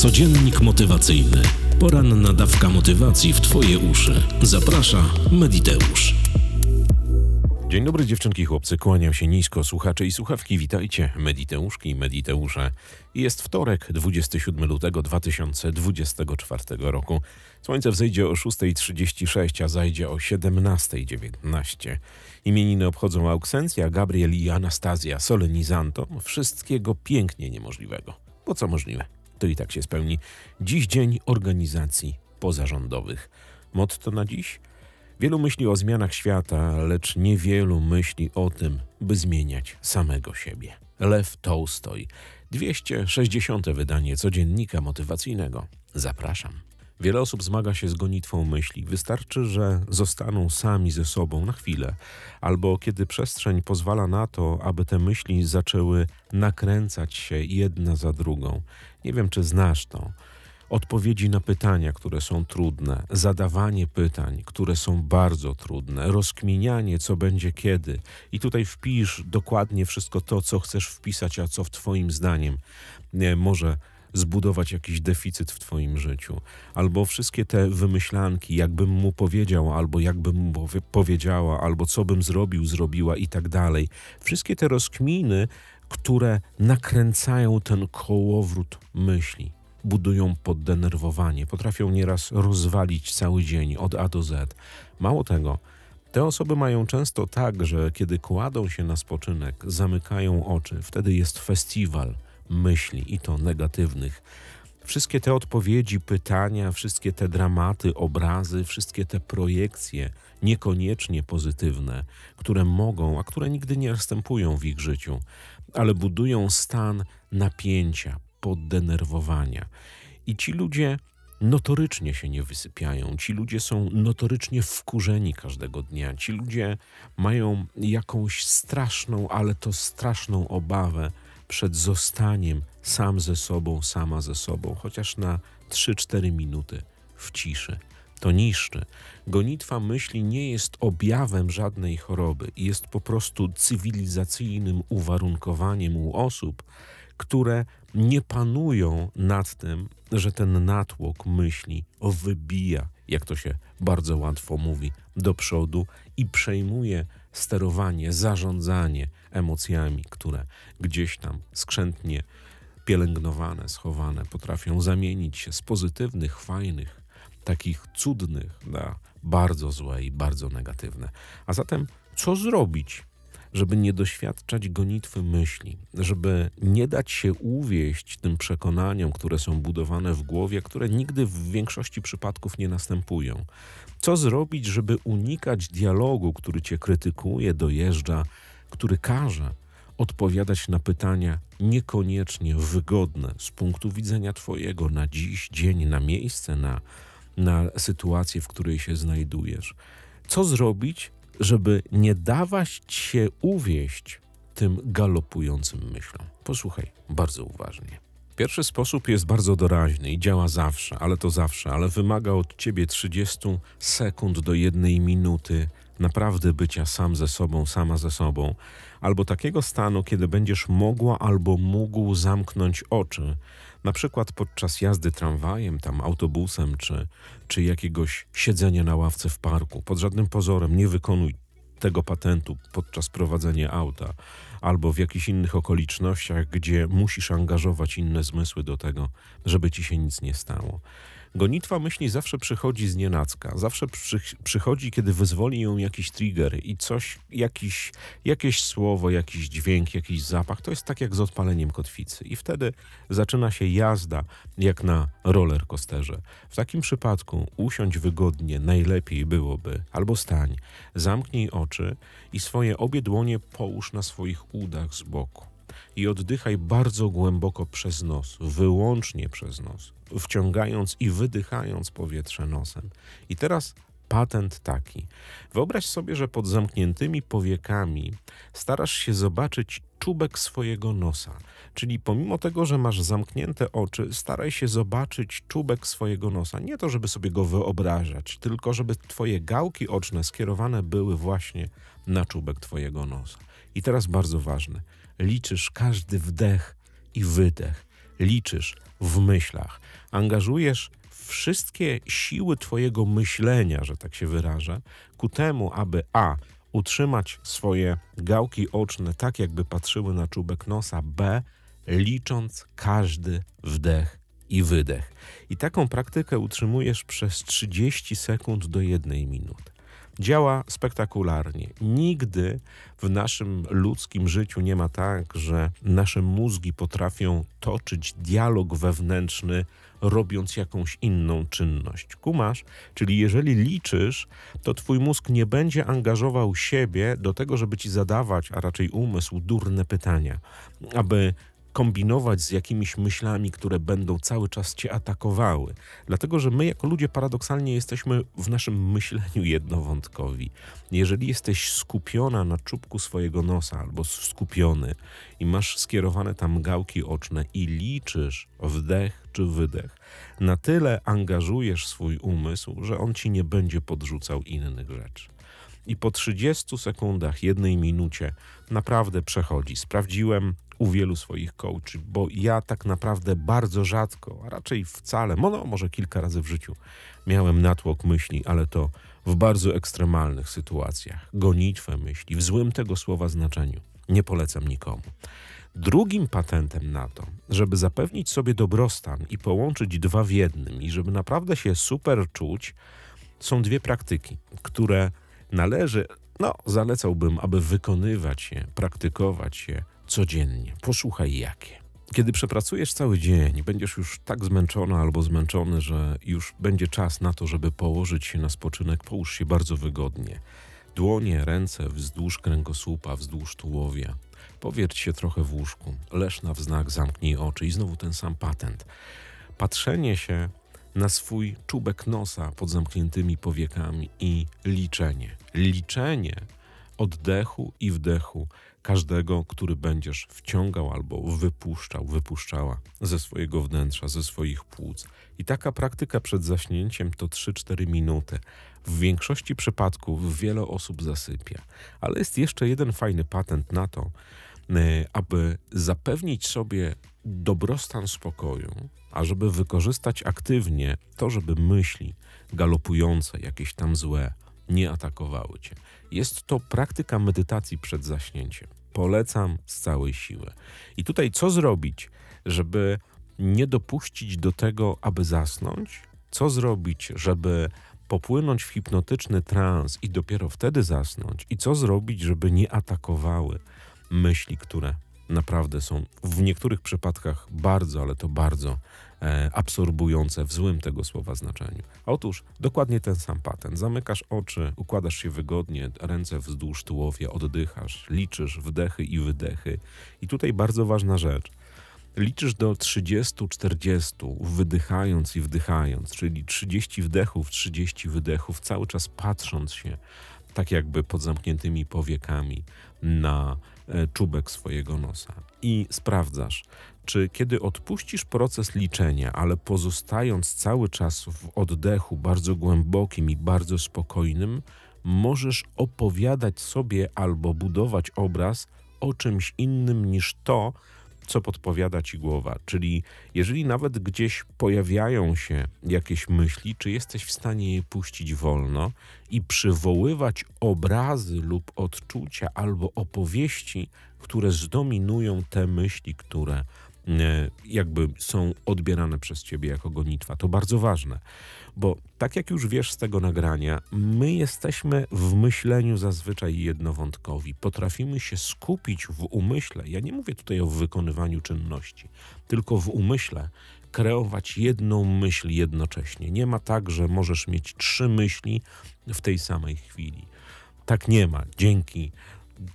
Codziennik motywacyjny. Poranna dawka motywacji w Twoje uszy. Zaprasza Mediteusz. Dzień dobry dziewczynki chłopcy, kłaniam się nisko, słuchacze i słuchawki, witajcie, Mediteuszki i Mediteusze. Jest wtorek, 27 lutego 2024 roku. Słońce wzejdzie o 6.36, a zajdzie o 17.19. Imieniny obchodzą Auksencja, Gabriel i Anastazja Solenizanto. Wszystkiego pięknie niemożliwego. Bo co możliwe? To i tak się spełni. Dziś dzień organizacji pozarządowych. Motto na dziś? Wielu myśli o zmianach świata, lecz niewielu myśli o tym, by zmieniać samego siebie. Lew Tolstoj, 260. wydanie codziennika motywacyjnego. Zapraszam. Wiele osób zmaga się z gonitwą myśli. Wystarczy, że zostaną sami ze sobą na chwilę, albo kiedy przestrzeń pozwala na to, aby te myśli zaczęły nakręcać się jedna za drugą. Nie wiem, czy znasz to odpowiedzi na pytania, które są trudne, zadawanie pytań, które są bardzo trudne, rozkminianie, co będzie kiedy. I tutaj wpisz dokładnie wszystko to, co chcesz wpisać, a co w Twoim zdaniem nie, może zbudować jakiś deficyt w Twoim życiu. Albo wszystkie te wymyślanki, jakbym mu powiedział, albo jakbym mu powiedziała, albo co bym zrobił, zrobiła i tak dalej. Wszystkie te rozkminy, które nakręcają ten kołowrót myśli budują poddenerwowanie, potrafią nieraz rozwalić cały dzień od A do Z. Mało tego, te osoby mają często tak, że kiedy kładą się na spoczynek, zamykają oczy, wtedy jest festiwal myśli i to negatywnych. Wszystkie te odpowiedzi, pytania, wszystkie te dramaty, obrazy, wszystkie te projekcje, niekoniecznie pozytywne, które mogą, a które nigdy nie następują w ich życiu, ale budują stan napięcia, poddenerwowania. I ci ludzie notorycznie się nie wysypiają. Ci ludzie są notorycznie wkurzeni każdego dnia. Ci ludzie mają jakąś straszną, ale to straszną obawę przed zostaniem sam ze sobą, sama ze sobą, chociaż na 3-4 minuty w ciszy. To niszczy. Gonitwa myśli nie jest objawem żadnej choroby, jest po prostu cywilizacyjnym uwarunkowaniem u osób, które nie panują nad tym, że ten natłok myśli wybija, jak to się bardzo łatwo mówi, do przodu i przejmuje sterowanie, zarządzanie emocjami, które gdzieś tam skrzętnie pielęgnowane, schowane, potrafią zamienić się z pozytywnych, fajnych, takich cudnych na bardzo złe i bardzo negatywne. A zatem, co zrobić, żeby nie doświadczać gonitwy myśli, żeby nie dać się uwieść tym przekonaniom, które są budowane w głowie, które nigdy w większości przypadków nie następują. Co zrobić, żeby unikać dialogu, który cię krytykuje, dojeżdża, który każe odpowiadać na pytania niekoniecznie wygodne z punktu widzenia Twojego na dziś, dzień, na miejsce, na, na sytuację, w której się znajdujesz. Co zrobić, żeby nie dawać się uwieść tym galopującym myślom. Posłuchaj bardzo uważnie. Pierwszy sposób jest bardzo doraźny i działa zawsze, ale to zawsze, ale wymaga od ciebie 30 sekund do jednej minuty naprawdę bycia sam ze sobą, sama ze sobą, albo takiego stanu, kiedy będziesz mogła albo mógł zamknąć oczy, na przykład podczas jazdy tramwajem, tam autobusem, czy, czy jakiegoś siedzenia na ławce w parku. Pod żadnym pozorem nie wykonuj tego patentu podczas prowadzenia auta albo w jakichś innych okolicznościach, gdzie musisz angażować inne zmysły do tego, żeby ci się nic nie stało. Gonitwa myśli zawsze przychodzi z nienacka, zawsze przy, przychodzi, kiedy wyzwoli ją jakiś trigger i coś, jakiś, jakieś słowo, jakiś dźwięk, jakiś zapach. To jest tak jak z odpaleniem kotwicy. I wtedy zaczyna się jazda jak na roller coasterze. W takim przypadku usiądź wygodnie, najlepiej byłoby, albo stań, zamknij oczy i swoje obie dłonie połóż na swoich udach z boku i oddychaj bardzo głęboko przez nos, wyłącznie przez nos, wciągając i wydychając powietrze nosem. I teraz patent taki. Wyobraź sobie, że pod zamkniętymi powiekami starasz się zobaczyć czubek swojego nosa. Czyli pomimo tego, że masz zamknięte oczy, staraj się zobaczyć czubek swojego nosa. Nie to, żeby sobie go wyobrażać, tylko żeby twoje gałki oczne skierowane były właśnie na czubek twojego nosa. I teraz bardzo ważne liczysz każdy wdech i wydech. Liczysz w myślach. Angażujesz wszystkie siły Twojego myślenia, że tak się wyrażę, ku temu, aby A. utrzymać swoje gałki oczne tak, jakby patrzyły na czubek nosa, B. licząc każdy wdech i wydech. I taką praktykę utrzymujesz przez 30 sekund do jednej minuty. Działa spektakularnie. Nigdy w naszym ludzkim życiu nie ma tak, że nasze mózgi potrafią toczyć dialog wewnętrzny, robiąc jakąś inną czynność. Kumasz? Czyli jeżeli liczysz, to twój mózg nie będzie angażował siebie do tego, żeby ci zadawać, a raczej umysł, durne pytania, aby kombinować z jakimiś myślami, które będą cały czas cię atakowały. Dlatego, że my jako ludzie paradoksalnie jesteśmy w naszym myśleniu jednowątkowi. Jeżeli jesteś skupiona na czubku swojego nosa albo skupiony i masz skierowane tam gałki oczne i liczysz wdech czy wydech, na tyle angażujesz swój umysł, że on ci nie będzie podrzucał innych rzeczy i po 30 sekundach, jednej minucie naprawdę przechodzi. Sprawdziłem u wielu swoich coachi, bo ja tak naprawdę bardzo rzadko, a raczej wcale, no może kilka razy w życiu miałem natłok myśli, ale to w bardzo ekstremalnych sytuacjach. Gonitwę myśli, w złym tego słowa znaczeniu. Nie polecam nikomu. Drugim patentem na to, żeby zapewnić sobie dobrostan i połączyć dwa w jednym i żeby naprawdę się super czuć, są dwie praktyki, które należy, no, zalecałbym, aby wykonywać je, praktykować je codziennie. Posłuchaj jakie. Kiedy przepracujesz cały dzień, będziesz już tak zmęczona albo zmęczony, że już będzie czas na to, żeby położyć się na spoczynek, połóż się bardzo wygodnie. Dłonie, ręce wzdłuż kręgosłupa, wzdłuż tułowia. Powierć się trochę w łóżku, leż na wznak, zamknij oczy i znowu ten sam patent. Patrzenie się na swój czubek nosa pod zamkniętymi powiekami i liczenie. Liczenie oddechu i wdechu każdego, który będziesz wciągał albo wypuszczał, wypuszczała ze swojego wnętrza, ze swoich płuc. I taka praktyka przed zaśnięciem to 3-4 minuty. W większości przypadków wiele osób zasypia. Ale jest jeszcze jeden fajny patent na to, y, aby zapewnić sobie dobrostan spokoju, a żeby wykorzystać aktywnie to, żeby myśli galopujące, jakieś tam złe, nie atakowały cię. Jest to praktyka medytacji przed zaśnięciem. Polecam z całej siły. I tutaj co zrobić, żeby nie dopuścić do tego, aby zasnąć? Co zrobić, żeby popłynąć w hipnotyczny trans i dopiero wtedy zasnąć? I co zrobić, żeby nie atakowały myśli, które naprawdę są w niektórych przypadkach bardzo, ale to bardzo e, absorbujące w złym tego słowa znaczeniu. Otóż dokładnie ten sam patent. Zamykasz oczy, układasz się wygodnie, ręce wzdłuż tułowia, oddychasz, liczysz wdechy i wydechy. I tutaj bardzo ważna rzecz. Liczysz do 30-40, wydychając i wdychając, czyli 30 wdechów, 30 wydechów, cały czas patrząc się tak jakby pod zamkniętymi powiekami na czubek swojego nosa i sprawdzasz, czy kiedy odpuścisz proces liczenia, ale pozostając cały czas w oddechu bardzo głębokim i bardzo spokojnym, możesz opowiadać sobie albo budować obraz o czymś innym niż to, co podpowiada ci głowa. Czyli jeżeli nawet gdzieś pojawiają się jakieś myśli, czy jesteś w stanie je puścić wolno i przywoływać obrazy lub odczucia albo opowieści, które zdominują te myśli, które jakby są odbierane przez ciebie jako gonitwa. To bardzo ważne, bo tak jak już wiesz z tego nagrania, my jesteśmy w myśleniu zazwyczaj jednowątkowi. Potrafimy się skupić w umyśle. Ja nie mówię tutaj o wykonywaniu czynności, tylko w umyśle kreować jedną myśl jednocześnie. Nie ma tak, że możesz mieć trzy myśli w tej samej chwili. Tak nie ma. Dzięki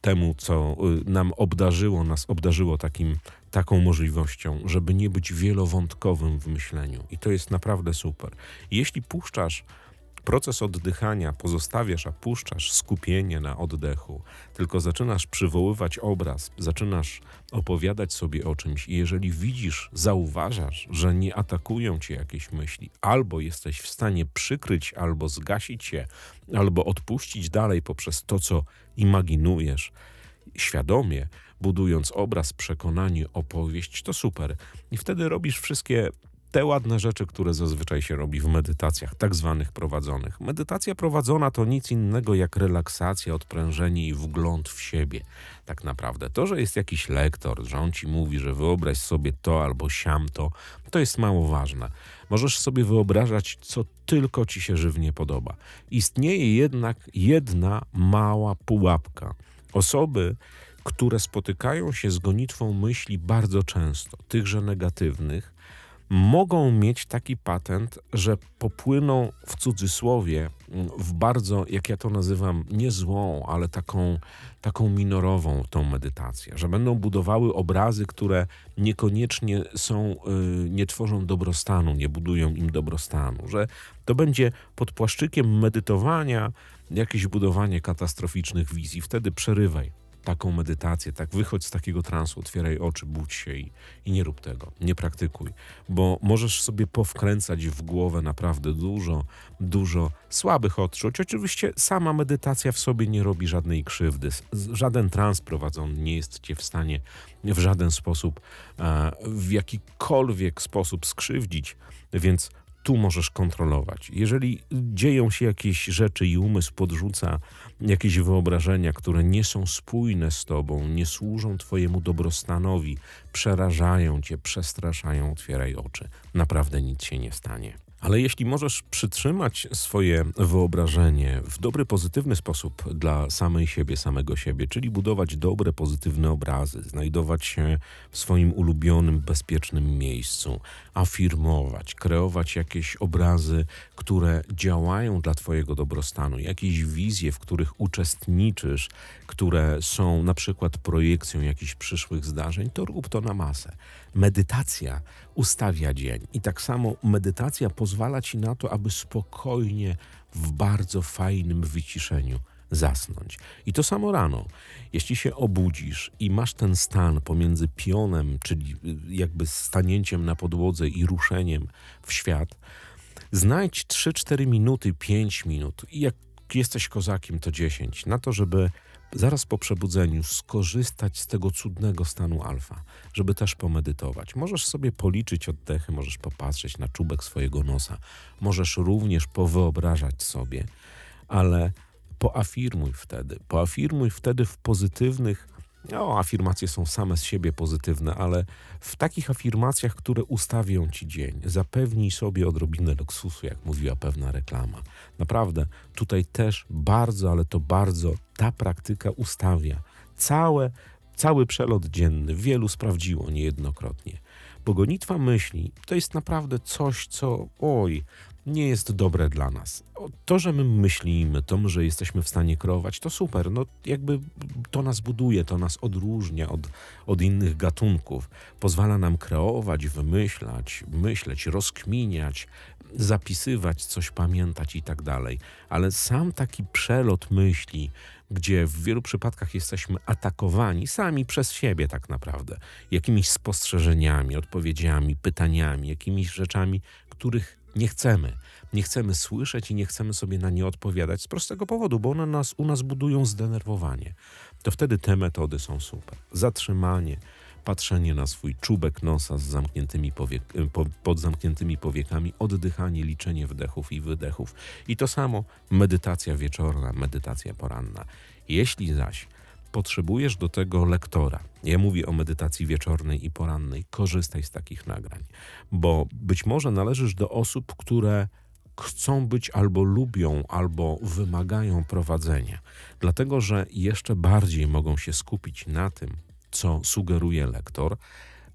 temu, co y, nam obdarzyło, nas obdarzyło takim, taką możliwością, żeby nie być wielowątkowym w myśleniu. I to jest naprawdę super. Jeśli puszczasz proces oddychania pozostawiasz, a puszczasz skupienie na oddechu, tylko zaczynasz przywoływać obraz, zaczynasz opowiadać sobie o czymś i jeżeli widzisz, zauważasz, że nie atakują cię jakieś myśli, albo jesteś w stanie przykryć, albo zgasić je, albo odpuścić dalej poprzez to, co imaginujesz, świadomie, budując obraz, przekonanie, opowieść, to super. I wtedy robisz wszystkie te ładne rzeczy, które zazwyczaj się robi w medytacjach, tak zwanych prowadzonych. Medytacja prowadzona to nic innego jak relaksacja, odprężenie i wgląd w siebie. Tak naprawdę to, że jest jakiś lektor, że on ci mówi, że wyobraź sobie to albo siam to, to jest mało ważne. Możesz sobie wyobrażać, co tylko ci się żywnie podoba. Istnieje jednak jedna mała pułapka. Osoby, które spotykają się z gonitwą myśli bardzo często, tychże negatywnych, mogą mieć taki patent, że popłyną w cudzysłowie w bardzo, jak ja to nazywam, nie złą, ale taką, taką minorową tą medytację, że będą budowały obrazy, które niekoniecznie są, y, nie tworzą dobrostanu, nie budują im dobrostanu, że to będzie pod płaszczykiem medytowania jakieś budowanie katastroficznych wizji. Wtedy przerywaj taką medytację, tak wychodź z takiego transu, otwieraj oczy, budź się i, i nie rób tego, nie praktykuj, bo możesz sobie powkręcać w głowę naprawdę dużo, dużo słabych odczuć. Oczywiście sama medytacja w sobie nie robi żadnej krzywdy, żaden trans prowadzony nie jest cię w stanie w żaden sposób, e, w jakikolwiek sposób skrzywdzić, więc tu możesz kontrolować. Jeżeli dzieją się jakieś rzeczy i umysł podrzuca jakieś wyobrażenia, które nie są spójne z tobą, nie służą twojemu dobrostanowi, przerażają cię, przestraszają, otwieraj oczy. Naprawdę nic się nie stanie. Ale jeśli możesz przytrzymać swoje wyobrażenie w dobry, pozytywny sposób dla samej siebie, samego siebie, czyli budować dobre, pozytywne obrazy, znajdować się w swoim ulubionym, bezpiecznym miejscu, afirmować, kreować jakieś obrazy, które działają dla Twojego dobrostanu, jakieś wizje, w których uczestniczysz, które są na przykład projekcją jakichś przyszłych zdarzeń, to rób to na masę. Medytacja ustawia dzień i tak samo medytacja pozwala Ci na to, aby spokojnie, w bardzo fajnym wyciszeniu zasnąć. I to samo rano. Jeśli się obudzisz i masz ten stan pomiędzy pionem, czyli jakby stanięciem na podłodze i ruszeniem w świat, znajdź 3-4 minuty, 5 minut i jak jesteś kozakiem, to 10 na to, żeby zaraz po przebudzeniu skorzystać z tego cudnego stanu alfa, żeby też pomedytować. Możesz sobie policzyć oddechy, możesz popatrzeć na czubek swojego nosa, możesz również powyobrażać sobie, ale poafirmuj wtedy. Poafirmuj wtedy w pozytywnych no, afirmacje są same z siebie pozytywne, ale w takich afirmacjach, które ustawią ci dzień, zapewnij sobie odrobinę luksusu, jak mówiła pewna reklama. Naprawdę, tutaj też bardzo, ale to bardzo ta praktyka ustawia całe, cały przelot dzienny. Wielu sprawdziło niejednokrotnie. Bo gonitwa myśli to jest naprawdę coś, co oj, nie jest dobre dla nas. To, że my myślimy, to, że jesteśmy w stanie kreować, to super. No, jakby to nas buduje, to nas odróżnia od, od innych gatunków. Pozwala nam kreować, wymyślać, myśleć, rozkminiać, zapisywać, coś pamiętać i tak dalej. Ale sam taki przelot myśli, gdzie w wielu przypadkach jesteśmy atakowani sami przez siebie, tak naprawdę, jakimiś spostrzeżeniami, odpowiedziami, pytaniami, jakimiś rzeczami, których nie chcemy. Nie chcemy słyszeć i nie chcemy sobie na nie odpowiadać z prostego powodu, bo one nas, u nas budują zdenerwowanie. To wtedy te metody są super. Zatrzymanie, patrzenie na swój czubek nosa z zamkniętymi powiek, po, pod zamkniętymi powiekami, oddychanie, liczenie wdechów i wydechów. I to samo medytacja wieczorna, medytacja poranna. Jeśli zaś potrzebujesz do tego lektora. Ja mówię o medytacji wieczornej i porannej. Korzystaj z takich nagrań, bo być może należysz do osób, które chcą być albo lubią, albo wymagają prowadzenia, dlatego że jeszcze bardziej mogą się skupić na tym, co sugeruje lektor,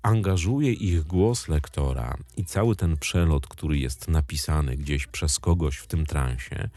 angażuje ich głos lektora i cały ten przelot, który jest napisany gdzieś przez kogoś w tym transie,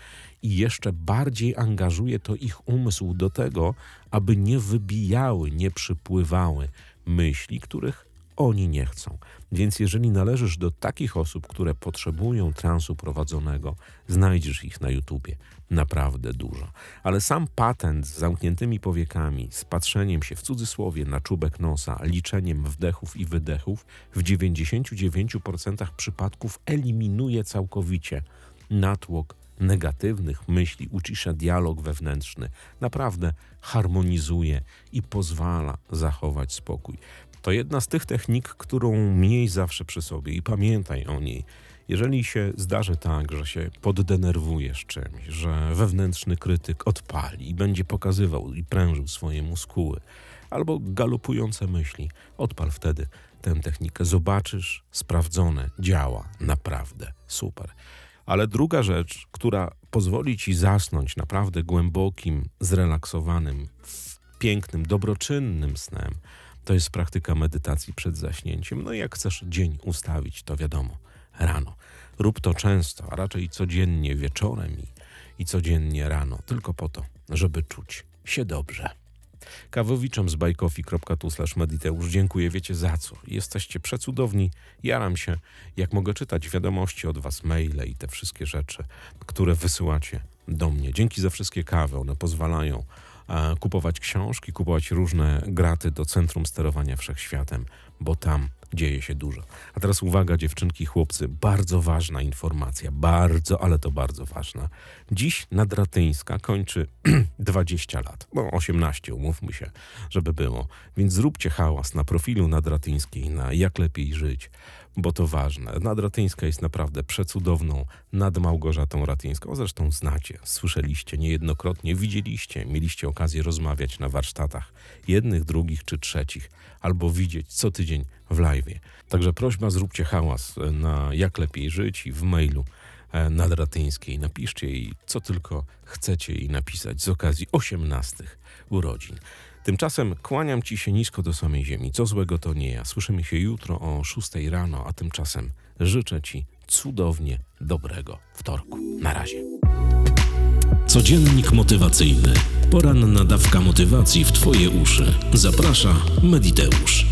i jeszcze bardziej angażuje to ich umysł do tego, aby nie wybijały, nie przypływały myśli, których oni nie chcą. Więc jeżeli należysz do takich osób, które potrzebują transu prowadzonego, znajdziesz ich na YouTubie. Naprawdę dużo. Ale sam patent z zamkniętymi powiekami, z patrzeniem się w cudzysłowie na czubek nosa, liczeniem wdechów i wydechów, w 99% przypadków eliminuje całkowicie natłok negatywnych myśli, ucisza dialog wewnętrzny, naprawdę harmonizuje i pozwala zachować spokój. To jedna z tych technik, którą miej zawsze przy sobie i pamiętaj o niej. Jeżeli się zdarzy tak, że się poddenerwujesz czymś, że wewnętrzny krytyk odpali i będzie pokazywał i prężył swoje muskuły, albo galopujące myśli, odpal wtedy tę technikę. Zobaczysz, sprawdzone, działa, naprawdę super. Ale druga rzecz, która pozwoli ci zasnąć naprawdę głębokim, zrelaksowanym, pięknym, dobroczynnym snem, to jest praktyka medytacji przed zaśnięciem. No i jak chcesz dzień ustawić, to wiadomo, rano. Rób to często, a raczej codziennie wieczorem i, i codziennie rano, tylko po to, żeby czuć się dobrze. Kawowiczom z bajkofi.tu mediteusz dziękuję, wiecie za co. Jesteście przecudowni, jaram się, jak mogę czytać wiadomości od was, maile i te wszystkie rzeczy, które wysyłacie do mnie. Dzięki za wszystkie kawy, one pozwalają kupować książki, kupować różne graty do Centrum Sterowania Wszechświatem, bo tam dzieje się dużo. A teraz uwaga, dziewczynki, chłopcy, bardzo ważna informacja, bardzo, ale to bardzo ważna. Dziś Nadratyńska kończy 20 lat, no 18, umówmy się, żeby było. Więc zróbcie hałas na profilu Nadratyńskiej, na Jak Lepiej Żyć, bo to ważne. Nadratyńska jest naprawdę przecudowną nad Małgorzatą Ratyńską. Zresztą znacie, słyszeliście niejednokrotnie, widzieliście, mieliście okazję rozmawiać na warsztatach jednych, drugich czy trzecich, albo widzieć co tydzień w live. Także prośba, zróbcie hałas na Jak Lepiej Żyć i w mailu e, Nadratyńskiej. Napiszcie jej, co tylko chcecie jej napisać z okazji 18 urodzin. Tymczasem kłaniam ci się nisko do samej ziemi. Co złego to nie ja. Słyszymy się jutro o 6 rano, a tymczasem życzę ci cudownie dobrego wtorku. Na razie. Codziennik motywacyjny. Poranna dawka motywacji w Twoje uszy. Zaprasza Mediteusz.